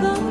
Oh.